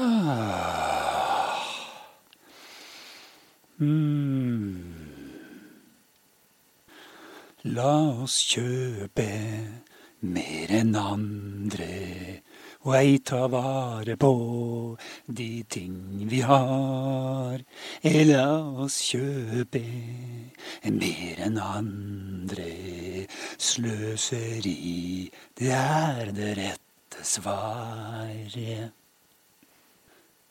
Ah. Mm. La oss kjøpe mer enn andre og ei ta vare på de ting vi har. La oss kjøpe mer enn andre. Sløseri, det er det rette svaret.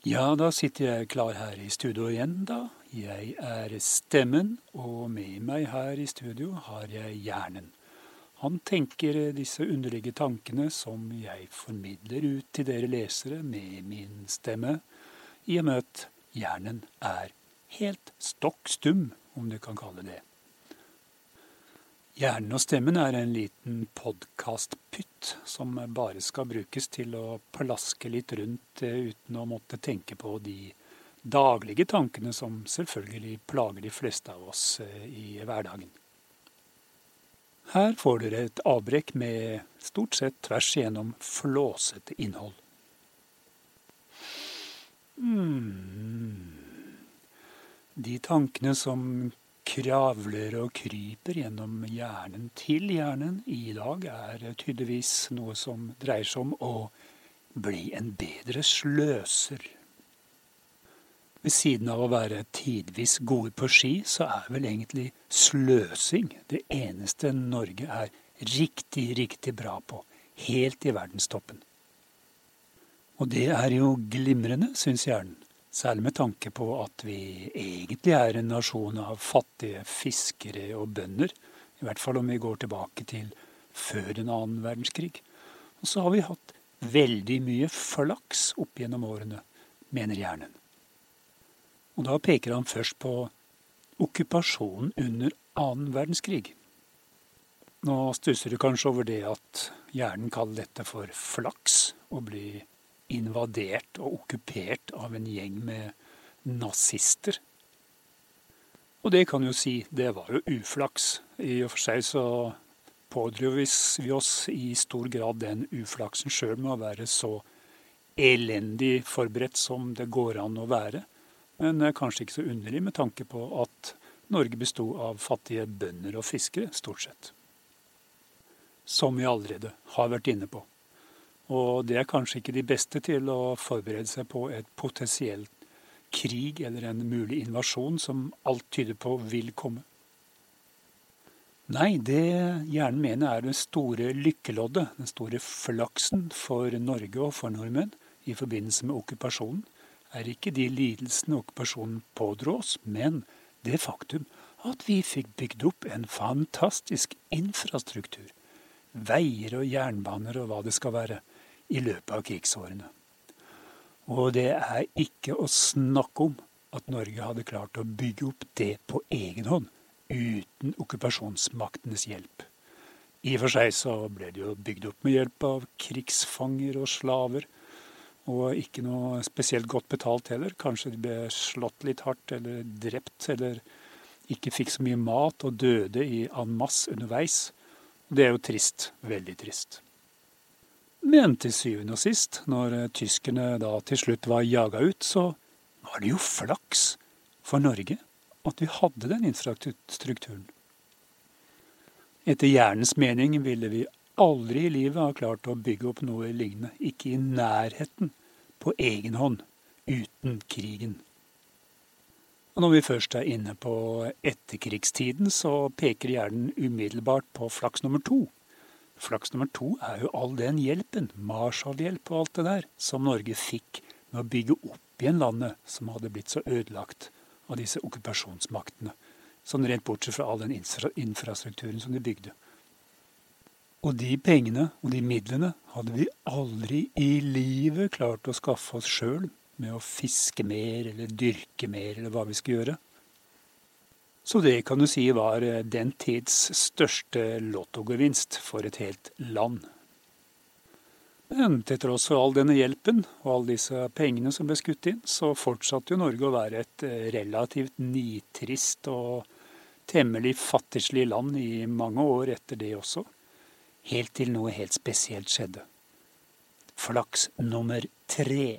Ja, da sitter jeg klar her i studio igjen, da. Jeg er stemmen, og med meg her i studio har jeg hjernen. Han tenker disse underlige tankene som jeg formidler ut til dere lesere med min stemme, i og med at hjernen er helt stokk stum, om du kan kalle det. Hjernen og stemmen er en liten podkastpytt som bare skal brukes til å plaske litt rundt eh, uten å måtte tenke på de daglige tankene som selvfølgelig plager de fleste av oss eh, i hverdagen. Her får dere et avbrekk med stort sett tvers igjennom flåsete innhold. Mm. De tankene som kravler og kryper gjennom hjernen til hjernen i dag, er tydeligvis noe som dreier seg om å bli en bedre sløser. Ved siden av å være tidvis gode på ski, så er vel egentlig sløsing det eneste Norge er riktig, riktig bra på. Helt i verdenstoppen. Og det er jo glimrende, syns hjernen. Særlig med tanke på at vi egentlig er en nasjon av fattige fiskere og bønder. I hvert fall om vi går tilbake til før den annen verdenskrig. Og så har vi hatt veldig mye flaks opp gjennom årene, mener hjernen. Og da peker han først på okkupasjonen under annen verdenskrig. Nå stusser du kanskje over det at hjernen kaller dette for flaks, å bli invadert og okkupert av en gjeng med nazister. Og det kan jo si, det var jo uflaks. I og for seg så pådro vi oss i stor grad den uflaksen sjøl med å være så elendig forberedt som det går an å være. Men kanskje ikke så underlig med tanke på at Norge besto av fattige bønder og fiskere, stort sett. Som vi allerede har vært inne på. Og det er kanskje ikke de beste til å forberede seg på et potensielt krig eller en mulig invasjon som alt tyder på vil komme. Nei, det hjernen mener er det store lykkeloddet, den store flaksen for Norge og for nordmenn i forbindelse med okkupasjonen, er ikke de lidelsene okkupasjonen pådro oss, men det faktum at vi fikk bygd opp en fantastisk infrastruktur. Veier og jernbaner og hva det skal være i løpet av krigsårene. Og det er ikke å snakke om at Norge hadde klart å bygge opp det på egen hånd, uten okkupasjonsmaktenes hjelp. I og for seg så ble det jo bygd opp med hjelp av krigsfanger og slaver. Og ikke noe spesielt godt betalt heller. Kanskje de ble slått litt hardt eller drept, eller ikke fikk så mye mat og døde i en masse underveis. Det er jo trist. Veldig trist. Men til syvende og sist, når eh, tyskerne da til slutt var jaga ut, så var det jo flaks for Norge at vi hadde den infrastrukturen. Etter hjernens mening ville vi aldri i livet ha klart å bygge opp noe lignende, ikke i nærheten, på egen hånd, uten krigen. Og når vi først er inne på etterkrigstiden, så peker hjernen umiddelbart på flaks nummer to. Flaks nummer to er jo all den hjelpen, Marshall-hjelp og alt det der, som Norge fikk med å bygge opp igjen landet som hadde blitt så ødelagt av disse okkupasjonsmaktene. Sånn rent bortsett fra all den infra infrastrukturen som de bygde. Og de pengene og de midlene hadde vi aldri i livet klart å skaffe oss sjøl med å fiske mer eller dyrke mer eller hva vi skulle gjøre. Så det kan du si var eh, den tids største lottogevinst for et helt land. Men til tross for all denne hjelpen og alle disse pengene som ble skutt inn, så fortsatte jo Norge å være et eh, relativt nitrist og temmelig fattigslig land i mange år etter det også. Helt til noe helt spesielt skjedde. Flaks nummer tre.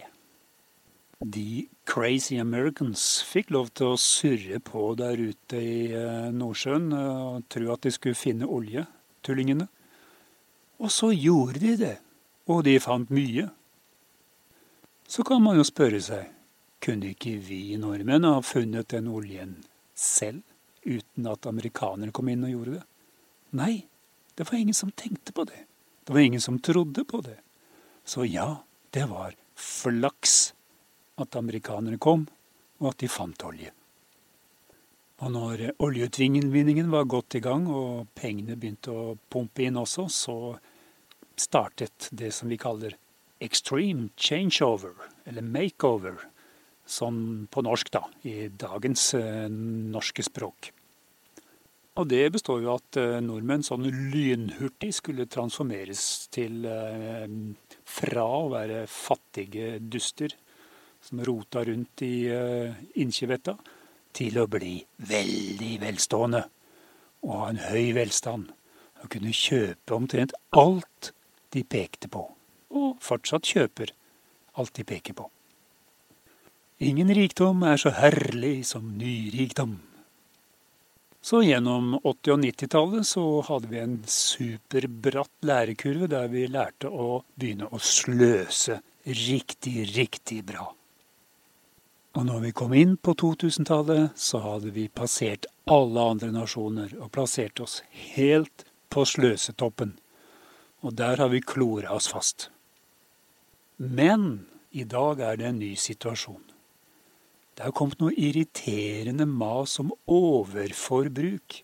De Crazy Americans fikk lov til å surre på der ute i eh, Nordsjøen og tro at de skulle finne olje, tullingene. Og så gjorde de det, og de fant mye. Så kan man jo spørre seg, kunne ikke vi nordmenn ha funnet den oljen selv, uten at amerikanere kom inn og gjorde det? Nei, det var ingen som tenkte på det. Det var ingen som trodde på det. Så ja, det var flaks at amerikanerne kom, og at de fant olje. Og når oljeutvinningen var godt i gang og pengene begynte å pumpe inn også, så startet det som vi kaller extreme changeover, eller makeover, sånn på norsk, da, i dagens eh, norske språk. Og det består jo at eh, nordmenn sånn lynhurtig skulle transformeres til eh, fra å være fattige duster som rota rundt i uh, Innkjevetta, til å bli veldig velstående og ha en høy velstand. Og kunne kjøpe omtrent alt de pekte på, og fortsatt kjøper alt de peker på. Ingen rikdom er så herlig som nyrikdom. Så gjennom 80- og 90-tallet så hadde vi en superbratt lærekurve der vi lærte å begynne å sløse riktig, riktig bra. Og når vi kom inn på 2000-tallet, så hadde vi passert alle andre nasjoner og plassert oss helt på sløsetoppen. Og der har vi klora oss fast. Men i dag er det en ny situasjon. Det har kommet noe irriterende mas om overforbruk.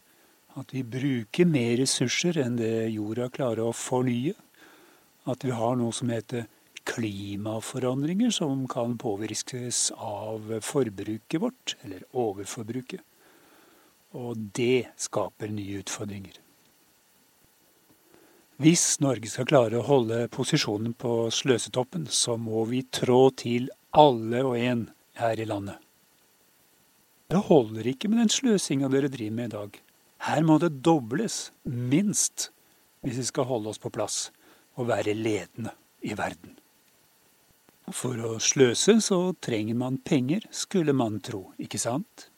At vi bruker mer ressurser enn det jorda klarer å fornye. At vi har noe som heter klimaforandringer som kan påvirkes av forbruket vårt, eller overforbruket. Og det skaper nye utfordringer. Hvis Norge skal klare å holde posisjonen på sløsetoppen, så må vi trå til alle og en her i landet. Det holder ikke med den sløsinga dere driver med i dag. Her må det dobles, minst, hvis vi skal holde oss på plass og være ledende i verden. For å sløse så trenger man penger, skulle man tro, ikke sant?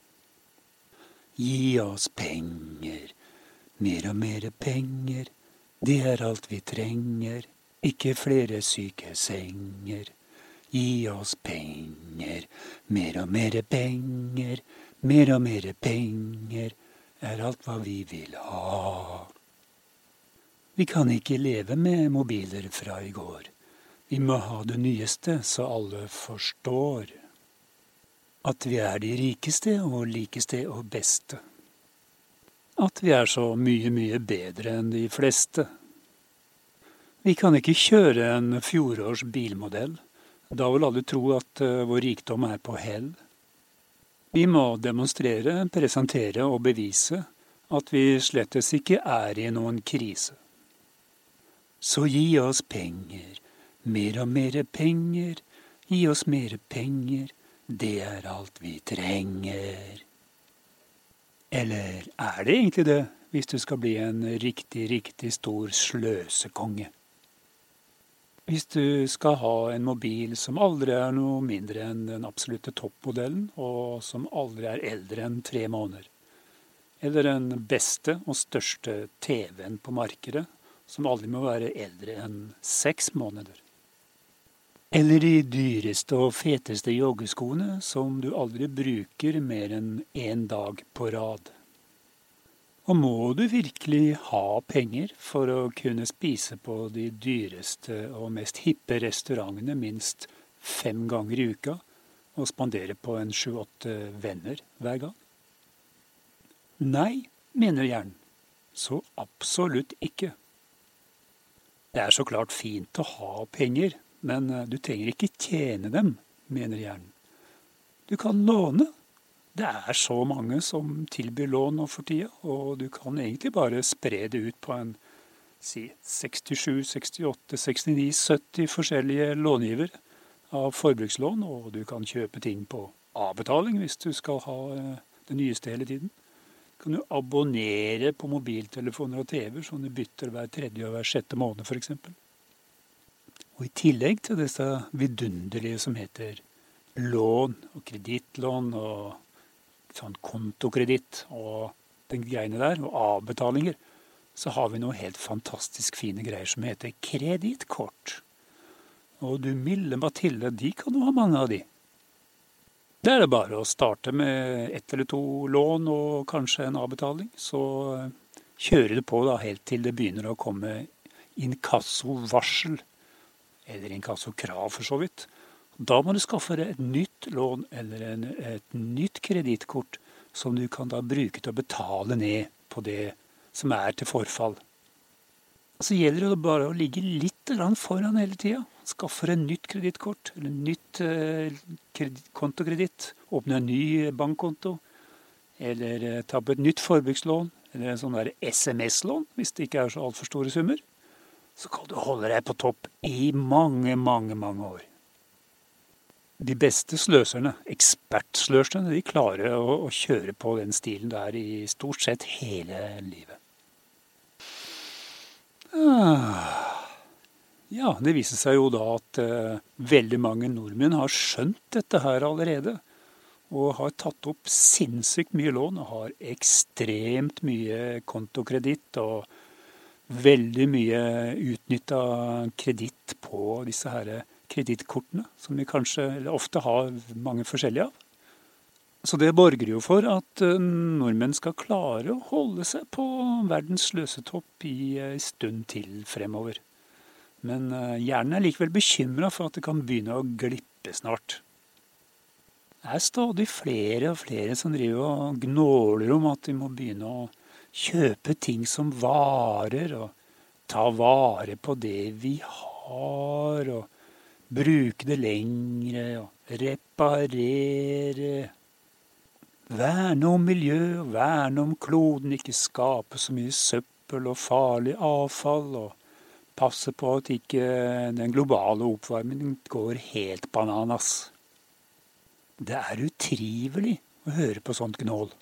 Gi oss penger, mer og mer penger, det er alt vi trenger, ikke flere syke senger. Gi oss penger, mer og mer penger, mer og mer penger, er alt hva vi vil ha. Vi kan ikke leve med mobiler fra i går. Vi må ha det nyeste, så alle forstår at vi er de rikeste og likeste og beste. At vi er så mye, mye bedre enn de fleste. Vi kan ikke kjøre en fjorårs bilmodell. Da vil alle tro at eh, vår rikdom er på hell. Vi må demonstrere, presentere og bevise at vi slettes ikke er i noen krise. Så gi oss penger, mer og mer penger, gi oss mer penger, det er alt vi trenger. Eller er det egentlig det, hvis du skal bli en riktig, riktig stor sløsekonge? Hvis du skal ha en mobil som aldri er noe mindre enn den absolutte toppmodellen, og som aldri er eldre enn tre måneder. Eller den beste og største TV-en på markedet, som aldri må være eldre enn seks måneder. Eller de dyreste og feteste joggeskoene som du aldri bruker mer enn én dag på rad. Og må du virkelig ha penger for å kunne spise på de dyreste og mest hippe restaurantene minst fem ganger i uka, og spandere på en sju-åtte venner hver gang? Nei, mener hjernen. Så absolutt ikke. Det er så klart fint å ha penger, men eh, du trenger ikke tjene dem, mener hjernen. Du kan låne. Det er så mange som tilbyr lån nå for tida, og du kan egentlig bare spre det ut på en si 67, 68, 69, 70 forskjellige långivere av forbrukslån, og du kan kjøpe ting på avbetaling hvis du skal ha eh, det nyeste hele tiden. Du Kan jo abonnere på mobiltelefoner og TV-er, som du bytter hver tredje og hver sjette måned f.eks. Og i tillegg til disse vidunderlige som heter lån og kredittlån og sånn kontokreditt og den greiene der, og avbetalinger, så har vi noe helt fantastisk fine greier som heter kredittkort. Og du milde Mathilde, de kan jo ha mange av de. Det er det bare å starte med ett eller to lån og kanskje en avbetaling. Så kjører du på da helt til det begynner å komme inkassovarsel. Eller inkassokrav, for så vidt. Da må du skaffe deg et nytt lån eller en, et nytt kredittkort som du kan da bruke til å betale ned på det som er til forfall. Så gjelder det bare å ligge litt foran hele tida. Skaffe deg nytt kredittkort eller nytt eh, kontokreditt. Åpne en ny bankkonto. Eller eh, ta opp et nytt forbrukslån. Eller en sånn SMS-lån, hvis det ikke er så altfor store summer. Så kan du holde deg på topp i mange, mange, mange år. De beste sløserne, ekspertsløserne, de klarer å, å kjøre på den stilen der i stort sett hele livet. Ah. Ja, det viser seg jo da at uh, veldig mange nordmenn har skjønt dette her allerede. Og har tatt opp sinnssykt mye lån og har ekstremt mye kontokreditt og veldig mye utnytta kreditt på disse her kredittkortene, som vi kanskje, ofte har mange forskjellige av. Så det borger jo for at uh, nordmenn skal klare å holde seg på verdens sløsetopp i ei stund til fremover. Men uh, hjernen er likevel bekymra for at det kan begynne å glippe snart. Det er stadig flere og flere som driver og gnåler om at de må begynne å kjøpe ting som varer, og ta vare på det vi har, og bruke det lengre, og reparere Verne om miljøet verne om kloden, ikke skape så mye søppel og farlig avfall. Og passe på at ikke den globale oppvarmingen går helt bananas. Det er utrivelig å høre på sånt gnål.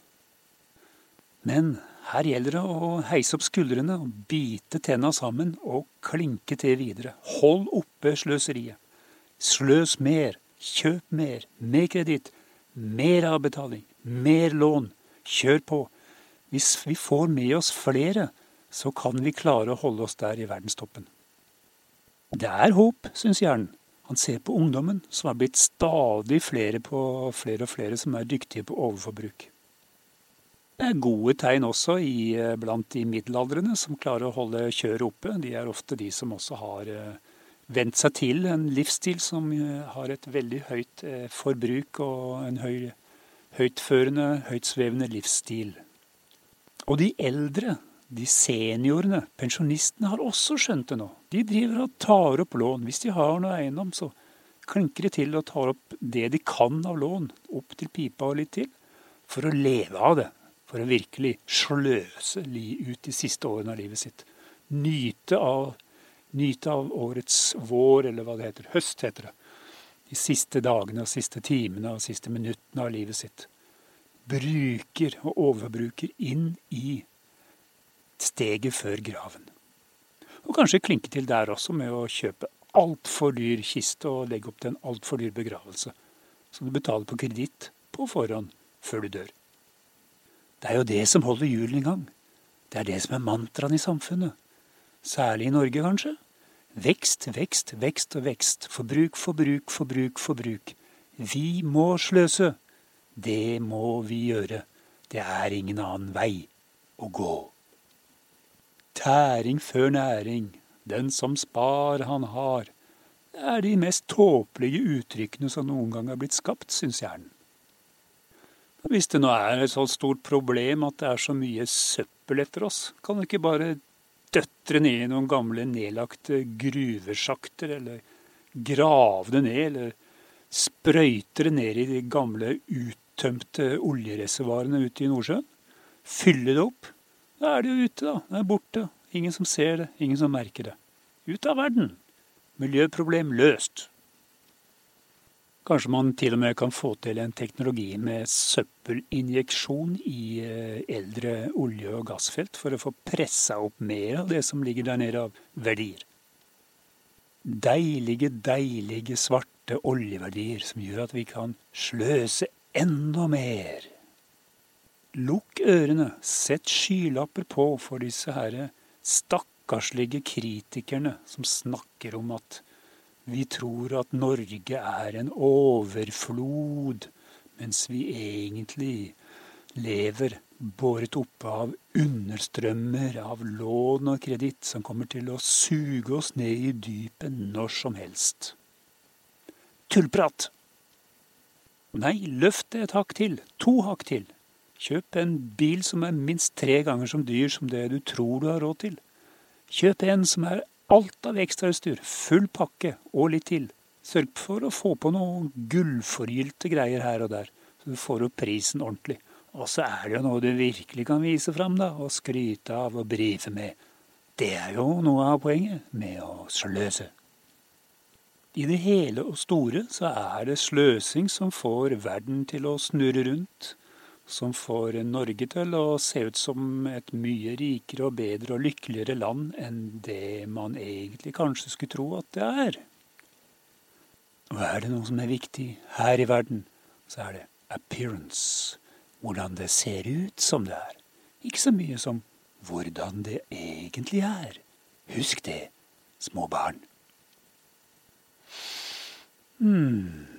Men her gjelder det å heise opp skuldrene bite tenna sammen og klinke til videre. Hold oppe sløseriet. Sløs mer, kjøp mer, mer kreditt, mer avbetaling, mer lån. Kjør på. Hvis vi får med oss flere, så kan vi klare å holde oss der i verdenstoppen. Det er håp, syns hjernen. Han ser på ungdommen, som har blitt stadig flere, på, flere og flere som er dyktige på overforbruk. Det er gode tegn også i, eh, blant de middelaldrende som klarer å holde kjøret oppe. De er ofte de som også har eh, vent seg til en livsstil som eh, har et veldig høyt forbruk og en høy høytførende, høytsvevende livsstil. Og de eldre, de seniorene, pensjonistene, har også skjønt det nå. De driver og tar opp lån. Hvis de har noe eiendom, så klinker de til og tar opp det de kan av lån, opp til pipa og litt til, for å leve av det. For å virkelig sløse ut de siste årene av livet sitt. Nyte av, nyte av årets vår, eller hva det heter. Høst, heter det de siste dagene og siste timene og siste minuttene av livet sitt. Bruker og overbruker inn i steget før graven. Og kanskje klinke til der også med å kjøpe altfor dyr kiste og legge opp til en altfor dyr begravelse, som du betaler på kreditt på forhånd før du dør. Det er jo det som holder hjulene i gang. Det er det som er mantraen i samfunnet. Særlig i Norge, kanskje. Vekst, vekst, vekst og vekst. Forbruk, forbruk, forbruk, forbruk. Vi må sløse. Det må vi gjøre. Det er ingen annen vei å gå. Tæring før næring, den som spar han har. Det er de mest tåpelige uttrykkene som noen gang har blitt skapt, syns hjernen. Hvis det nå er et så stort problem at det er så mye søppel etter oss, kan vi ikke bare døtre ned i noen gamle nedlagte gruvesjakter, eller grave det ned, eller sprøyte det ned i de gamle uttømte oljereservoarene ute i Nordsjøen. Fylle det opp. Da er det jo ute, da. Det er borte. Ingen som ser det, ingen som merker det. Ut av verden. Miljøproblem løst. Kanskje man til og med kan få til en teknologi med søppelinjeksjon i eh, eldre olje- og gassfelt for å få pressa opp mer av det som ligger der nede av verdier. deilige, deilige svarte oljeverdier som gjør at vi kan sløse enda mer. Lukk ørene, sett skylapper på for disse herre stakkarslige kritikerne som snakker om at vi tror at Norge er en overflod, mens vi egentlig lever båret oppe av understrømmer av lån og kreditt som kommer til å suge oss ned i dypet når som helst. Tullprat! Nei, løft det et hakk til, to hakk til. Kjøp en bil som er minst tre ganger som dyr som det du tror du har råd til. Kjøp en som er alt av ekstrautstyr, full pakke og litt til. Sørg for å få på noen gullforgylte greier her og der, så du får opp prisen ordentlig. Og så er det jo noe du virkelig kan vise fram da, og skryte av og brife med. Det er jo noe av poenget med å sløse. I det hele og store så er det sløsing som får verden til å snurre rundt, som får Norge til å se ut som et mye rikere og bedre og lykkeligere land enn det man egentlig kanskje skulle tro at det er. Og er det noe som er viktig her i verden, så er det appearance. Hvordan det ser ut som det er. Ikke så mye som hvordan det egentlig er. Husk det, små barn. Hmm.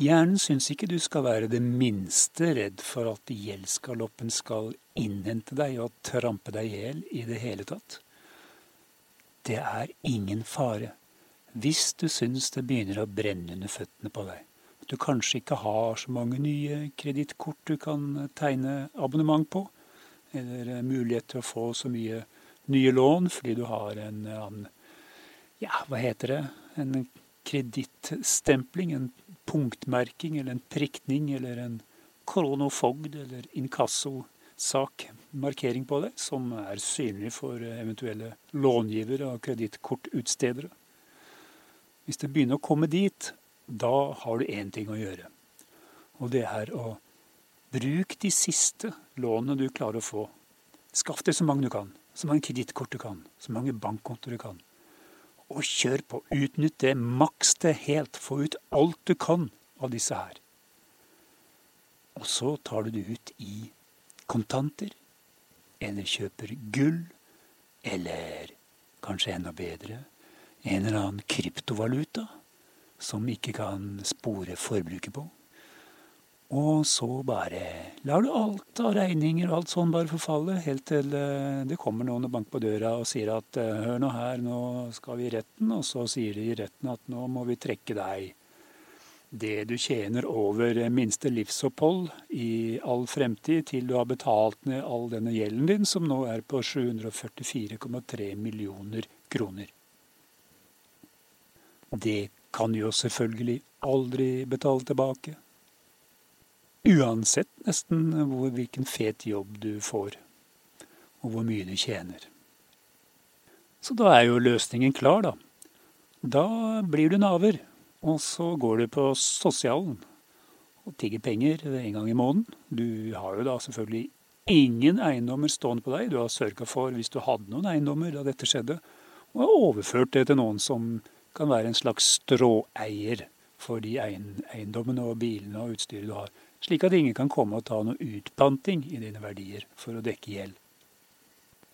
Hjernen syns ikke du skal være det minste redd for at gjeldsgaloppen skal innhente deg og trampe deg i hjel i det hele tatt. Det er ingen fare hvis du syns det begynner å brenne under føttene på deg. At du kanskje ikke har så mange nye kredittkort du kan tegne abonnement på, eller mulighet til å få så mye nye lån fordi du har en annen Ja, hva heter det? En kredittstempling, en punktmerking eller en prikning eller en koronofogd eller inkassosak, markering på det, som er synlig for eventuelle långivere og kredittkortutstedere. Hvis det begynner å komme dit, da har du én ting å gjøre. Og det er å bruke de siste lånene du klarer å få. Skaff deg så mange du kan. Så mange kredittkort du kan. Så mange bankkontoer du kan og kjør på. Utnytt det, maks det helt. Få ut alt du kan av disse her. Og så tar du det ut i kontanter, eller kjøper gull, eller kanskje enda bedre en eller annen kryptovaluta som ikke kan spore forbruket på. Og så bare lar du alt av regninger og alt sånn bare forfalle, helt til eh, det kommer noen og banker på døra og sier at eh, hør nå her, nå skal vi i retten. Og så sier de i retten at nå må vi trekke deg det du tjener over minste livsopphold i all fremtid, til du har betalt ned all denne gjelden din, som nå er på 744,3 millioner kroner. Det kan jo selvfølgelig aldri betale tilbake. Uansett nesten hvor, hvilken fet jobb du får, og hvor mye du tjener. Så da er jo løsningen klar, da. Da blir du naver, og så går du på sosialen og tigger penger en gang i måneden. Du har jo da selvfølgelig ingen eiendommer stående på deg. Du har sørga for, hvis du hadde noen eiendommer da dette skjedde, og har overført det til noen som kan være en slags stråeier for de eiendommene og bilene og utstyret du har slik at ingen kan komme og ta noe utpanting i dine verdier for å dekke gjeld.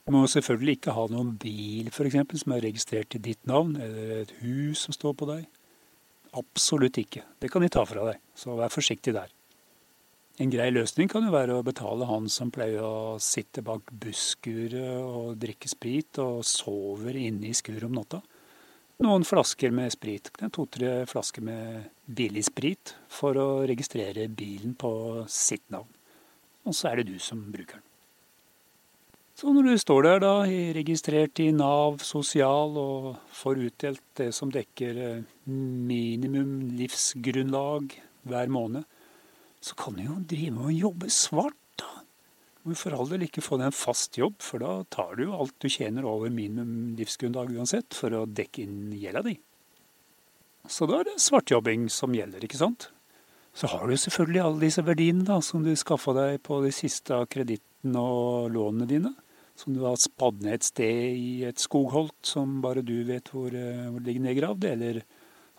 Du må selvfølgelig ikke ha noen bil for eksempel, som er registrert til ditt navn, eller et hus som står på deg. Absolutt ikke. Det kan de ta fra deg, så vær forsiktig der. En grei løsning kan jo være å betale han som pleier å sitte bak busskuret og drikke sprit, og sover inne i skuret om natta noen flasker med sprit. To-tre flasker med billig sprit for å registrere bilen på sitt navn. Og så er det du som bruker den. Så når du står der da, registrert i Nav sosial og får utdelt det som dekker eh, minimum livsgrunnlag hver måned, så kan du jo drive med å jobbe svart må for all ikke få deg en fast jobb, for da tar du jo alt du tjener over minimum livsgrunnlag uansett, for å dekke inn gjelda di. Så da er det svartjobbing som gjelder, ikke sant? Så har du selvfølgelig alle disse verdiene da, som du skaffa deg på de siste av kredittene og lånene dine. som du har spadd ned et sted i et skogholt som bare du vet hvor, eh, hvor det ligger nedgravd, eller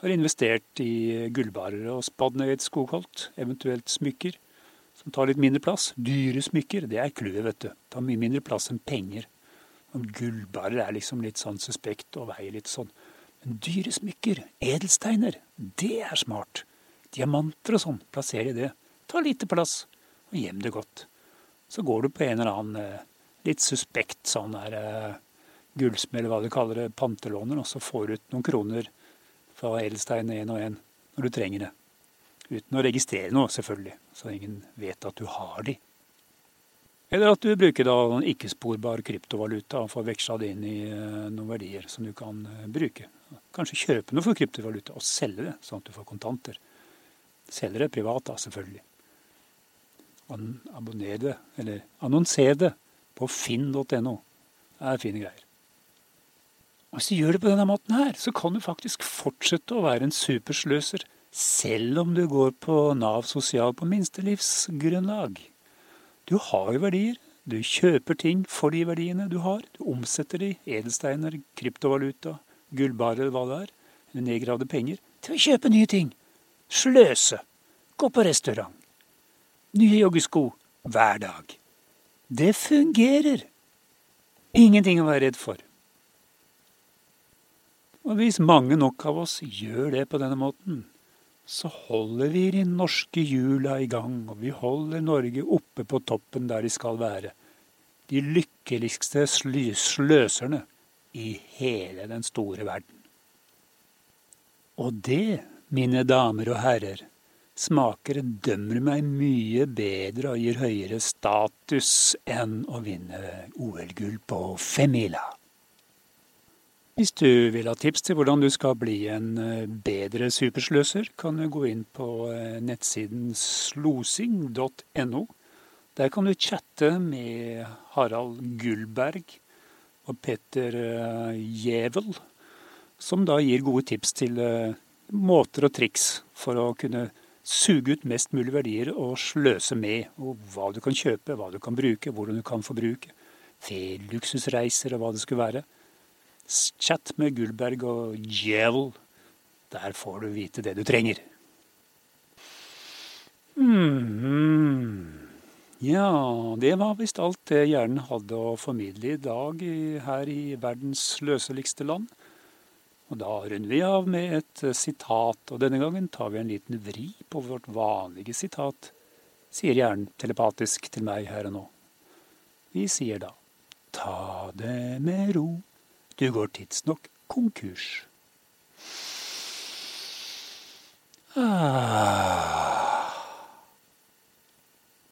har investert i gullbarer og spadd ned et skogholt, eventuelt smykker, som tar litt mindre plass. Dyre smykker, det er clouet, vet du. Tar mye mindre plass enn penger. Gullbarer er liksom litt sånn suspekt og veier litt sånn. Men dyre smykker, edelsteiner, det er smart. Diamanter og sånn, plasser i det. Ta lite plass, og gjem det godt. Så går du på en eller annen eh, litt suspekt sånn der uh, gullsmed, eller hva du kaller det, pantelåner, og så får du ut noen kroner fra edelstein én og én når du trenger det. Uten å registrere noe, selvfølgelig, så ingen vet at du har de. Eller at du bruker da ikke-sporbar kryptovaluta og får veksla det inn i uh, noen verdier som du kan uh, bruke. Kanskje kjøpe noe for kryptovaluta og selge det, sånn at du får kontanter. Selge det privat, da, selvfølgelig. Abonner det, eller annonser det på finn.no. Det er fine greier. Hvis du gjør det på denne måten her, så kan du faktisk fortsette å være en supersløser, selv om du går på Nav sosial på minstelivsgrunnlag. Du har jo verdier. Du kjøper ting for de verdiene du har. Du omsetter de, edelsteiner, kryptovaluta, gullbarer, hva det er, nedgravde penger, til å kjøpe nye ting. Sløse. Gå på restaurant. Nye joggesko hver dag. Det fungerer. Ingenting å være redd for. Og hvis mange nok av oss gjør det på denne måten, så holder vi de norske hjula i gang, og vi holder Norge oppe på toppen der de skal være. De lykkeligste sløserne i hele den store verden. Og det, mine damer og herrer, smaker dømmer meg mye bedre og gir høyere status enn å vinne OL-gull på femmila. Hvis du vil ha tips til hvordan du skal bli en eh, bedre supersløser, kan du gå inn på eh, nettsiden slosing.no. Der kan du chatte med Harald Gullberg og Petter eh, Gjevel, som da gir gode tips til måter og triks for å kunne suge ut mest mulig verdier og sløse med. Og hva du kan kjøpe, hva du kan bruke, hvordan du kan forbruke. Ferie, luksusreiser og hva det skulle være. Chat med Gullberg og Djevel. Der får du vite det du trenger. Mm. Ja, det var visst alt det hjernen hadde å formidle i dag her i verdens løseligste land. Og da runder vi av med et eh, sitat, og denne gangen tar vi en liten vri på vårt vanlige sitat, sier hjernen telepatisk til meg her og nå. Vi sier da ta det med ro, du går tidsnok konkurs. Ah.